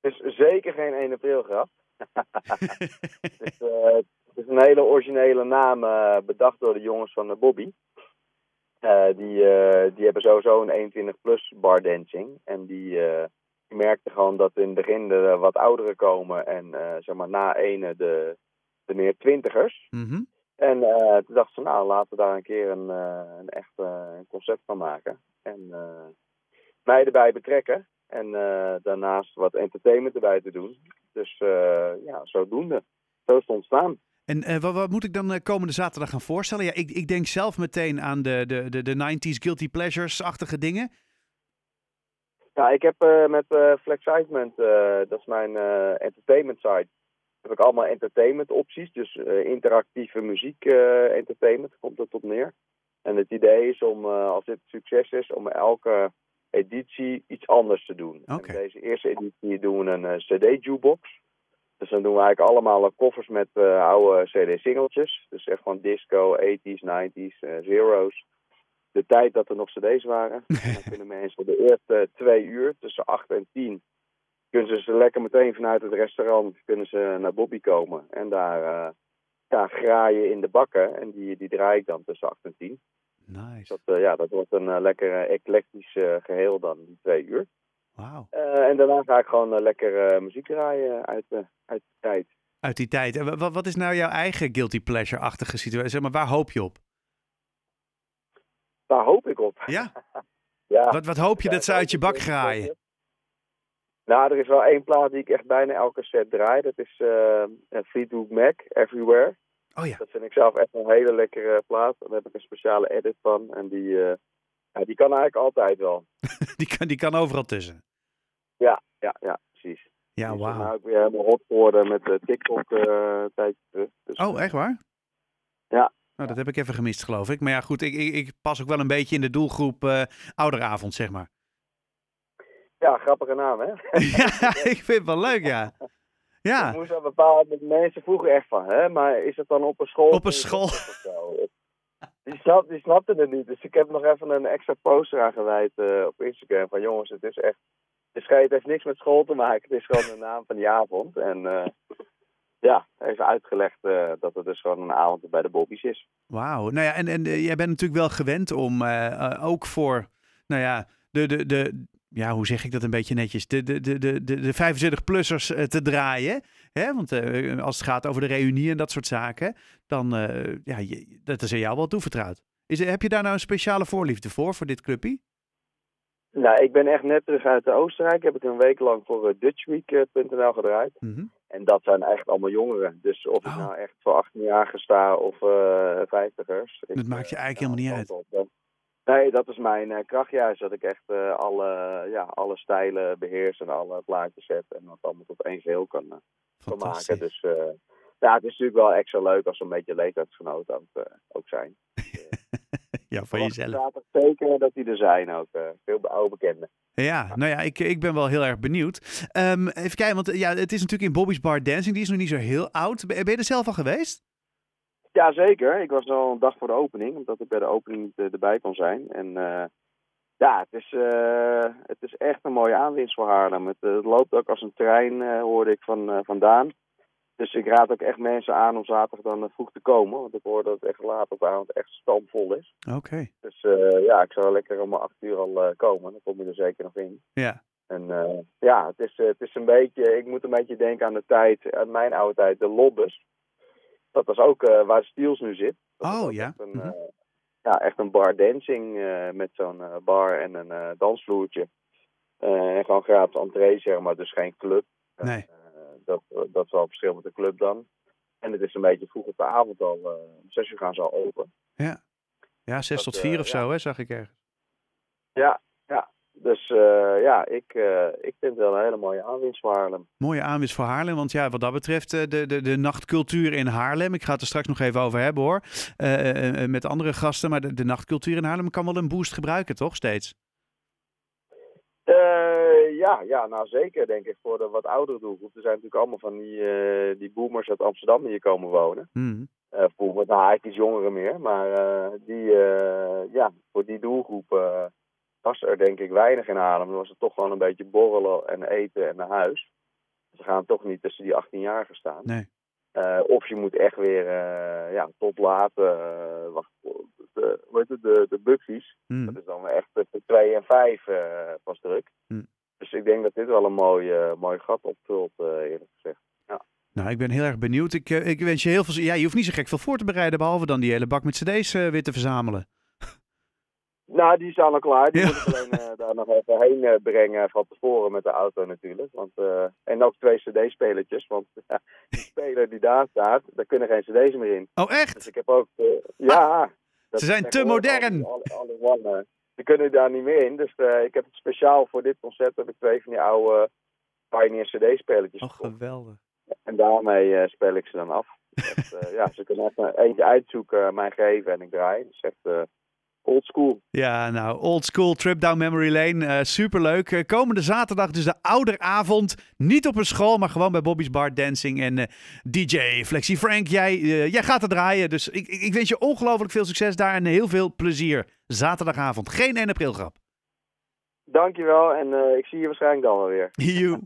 Het is zeker geen 1 april grap. het, is, uh, het, is, een hele originele naam uh, bedacht door de jongens van Bobby. Uh, die, die hebben sowieso een 21 plus bar dancing. En die, die merkten gewoon dat in het begin er wat ouderen komen. En zeg maar na ene de, de meer twintigers. Mm -hmm. En toen dachten ze, nou laten we daar een keer een, een echt een concept van maken. En mij erbij betrekken. En uh, daarnaast wat entertainment erbij te doen. Dus uh, ja, zodoende. Zo is het ontstaan. En uh, wat, wat, moet ik dan komende zaterdag gaan voorstellen? Ja, ik, ik denk zelf meteen aan de, de, de, de 90s Guilty Pleasures-achtige dingen. Ja, ik heb met Flexcitement, dat is mijn entertainment site, heb ik allemaal entertainment opties. Dus interactieve muziek entertainment, komt het op neer. En het idee is om, als dit succes is, om elke editie iets anders te doen. Okay. En deze eerste editie doen we een uh, CD-jukebox. Dus dan doen we eigenlijk allemaal uh, koffers met uh, oude CD-singeltjes. Dus echt van disco, 80s, 90s, zeros. De tijd dat er nog CD's waren. en dan kunnen mensen de eerste twee uur, tussen 8 en 10, kunnen ze lekker meteen vanuit het restaurant kunnen ze naar Bobby komen. En daar ja, graaien in de bakken. En die, die draai ik dan tussen 8 en 10. Nice. Dat, uh, ja, dat wordt een uh, lekker eclectisch uh, geheel dan, die twee uur. Wauw. en daarna ga ik gewoon lekker muziek draaien uit, uit die tijd. Uit die tijd. En wat, wat is nou jouw eigen guilty pleasure-achtige situatie? Zeg maar, waar hoop je op? Waar hoop ik op? Ja? ja. Wat, wat hoop je dat ze uit je bak graaien? Nou, er is wel één plaat die ik echt bijna elke set draai. Dat is Fleetwood Mac, Everywhere. Oh ja. Dat vind ik zelf echt een hele lekkere plaat. Daar heb ik een speciale edit van. En die, uh, ja, die kan eigenlijk altijd wel. die, kan, die kan overal tussen. Ja, ja, ja, precies. Ja, wauw. nou ook weer helemaal hot geworden met de TikTok uh, tijdje terug. Dus, oh, echt waar? Ja. Nou, dat heb ik even gemist, geloof ik. Maar ja, goed, ik, ik, ik pas ook wel een beetje in de doelgroep uh, ouderavond, zeg maar. Ja, grappige naam, hè? ja, ik vind het wel leuk, ja. Ja. Ik moest bepaalde mensen vroegen echt van, hè, maar is het dan op een school? Op een school. Die, snap, die snapten het niet, dus ik heb nog even een extra poster aangeweid uh, op Instagram van jongens, het is echt, het, heeft niks met school te maken, het is gewoon de naam van die avond. En uh, ja, even uitgelegd uh, dat het dus gewoon een avond bij de Bobby's is. Wauw, nou ja, en, en jij bent natuurlijk wel gewend om ook voor, nou ja, de, de, de, ja, hoe zeg ik dat een beetje netjes, de, de, de, de, de 25-plussers uh, te draaien. Hè? Want uh, als het gaat over de reunie en dat soort zaken, dan uh, ja, je, dat is aan jou wel toevertrouwd. Is, heb je daar nou een speciale voorliefde voor, voor dit clubje? Nou, ik ben echt net terug uit Oostenrijk. Heb ik een week lang voor DutchWeek.nl gedraaid. Mm -hmm. En dat zijn echt allemaal jongeren. Dus of ik Oh. nou echt voor 18 jaar sta of vijftigers. Dat maakt je eigenlijk helemaal niet uit. Op. Nee, dat is mijn uh, kracht juist. Dat ik echt uh, alle, ja, alle stijlen beheers en alle plaatjes heb. En dat allemaal tot één geheel kan, uh, kan maken. Dus ja, het is natuurlijk wel extra leuk als er een beetje leeftijdsgenoten ook, ook zijn. ja, van jezelf. zeker dat die er zijn ook. veel oude bekenden. Ja, nou ja, ik, ik ben wel heel erg benieuwd. Um, even kijken, want ja, het is natuurlijk in Bobby's Bar Dancing. Die is nog niet zo heel oud. Ben je er zelf al geweest? Ja, zeker. Ik was al een dag voor de opening, omdat ik bij de opening niet uh, erbij kon zijn. En uh, ja, het is, uh, het is echt een mooie aanwinst voor Haarlem. Het, het loopt ook als een trein, hoorde ik van, vandaan. Dus ik raad ook echt mensen aan om zaterdag dan vroeg te komen. Want ik hoor dat het echt laat op de avond echt stampvol is. Oké. Okay. Dus ja, ik zou lekker om acht uur al komen. Dan kom je er zeker nog in. Ja. En ja, het is, het is een beetje, ik moet een beetje denken aan de tijd, aan mijn oude tijd, de lobbes dat was ook uh, waar Steels nu zit. Dat oh ja. Echt een, uh, ja, echt een bar dancing uh, met zo'n bar en een dansvloertje. en gewoon gratis entree, zeg maar, dus geen club. Nee. dat, dat is wel verschil met de club dan. En het is een beetje vroeg op de avond al. om zes uur gaan ze al open. Ja, ja zes tot vier of ja. zo, hè, zag ik ergens. Ja. Dus uh, ja, ik, uh, ik vind het wel een hele mooie aanwinst voor Haarlem. Mooie aanwinst voor Haarlem, want ja, wat dat betreft uh, de, de, de nachtcultuur in Haarlem, ik ga het er straks nog even over hebben hoor, met andere gasten, maar de, de nachtcultuur in Haarlem kan wel een boost gebruiken, toch, steeds? ja, ja, nou zeker denk ik voor de wat oudere doelgroep. Er zijn natuurlijk allemaal van die, die boomers uit Amsterdam die hier komen wonen. Mm. nou eigenlijk iets jongeren meer, maar die, ja, voor die doelgroep was er denk ik weinig in Haarlem. Dan was het toch gewoon een beetje borrelen en eten en naar huis. Ze gaan toch niet tussen die 18-jarigen staan. Nee. Uh, of je moet echt weer uh, ja, tot laat, uh, wacht, de, hoe heet het, de, de. Hmm. Dat is dan echt de 2 en 5 pas druk. Hmm. Dus ik denk dat dit wel een mooi, mooi gat opvult, eerlijk gezegd. Ja. Nou, ik ben heel erg benieuwd. Ik, ik wens je heel veel. Ja, je hoeft niet zo gek veel voor te bereiden, behalve dan die hele bak met CD's weer te verzamelen. Nou, die staan al klaar. Die Ja. moet ik alleen uh, daar nog even heen uh, brengen van tevoren met de auto natuurlijk. Want, uh, en ook twee cd-spelertjes, want die speler die daar staat, daar kunnen geen cd's meer in. Oh, echt? Dus ik heb ook, ja. Ze zijn te modern. Alle, alle one, die kunnen daar niet meer in. Dus ik heb het speciaal voor dit concert heb ik twee van die oude Pioneer cd-spelertjes Oh, geweldig. En daarmee speel ik ze dan af. dat, ja, ze kunnen even eentje uitzoeken, mij geven en ik draai. Dat is echt Old school. Ja, nou, old school trip down memory lane. Uh, superleuk. Uh, komende zaterdag dus de ouderavond. Niet op een school, maar gewoon bij Bobby's Bar Dancing. En uh, DJ Flexie Frank, jij, jij gaat er draaien. Dus ik, ik, wens je ongelooflijk veel succes daar en heel veel plezier. Zaterdagavond. Geen 1 april grap. Dankjewel en ik zie je waarschijnlijk dan wel weer. You.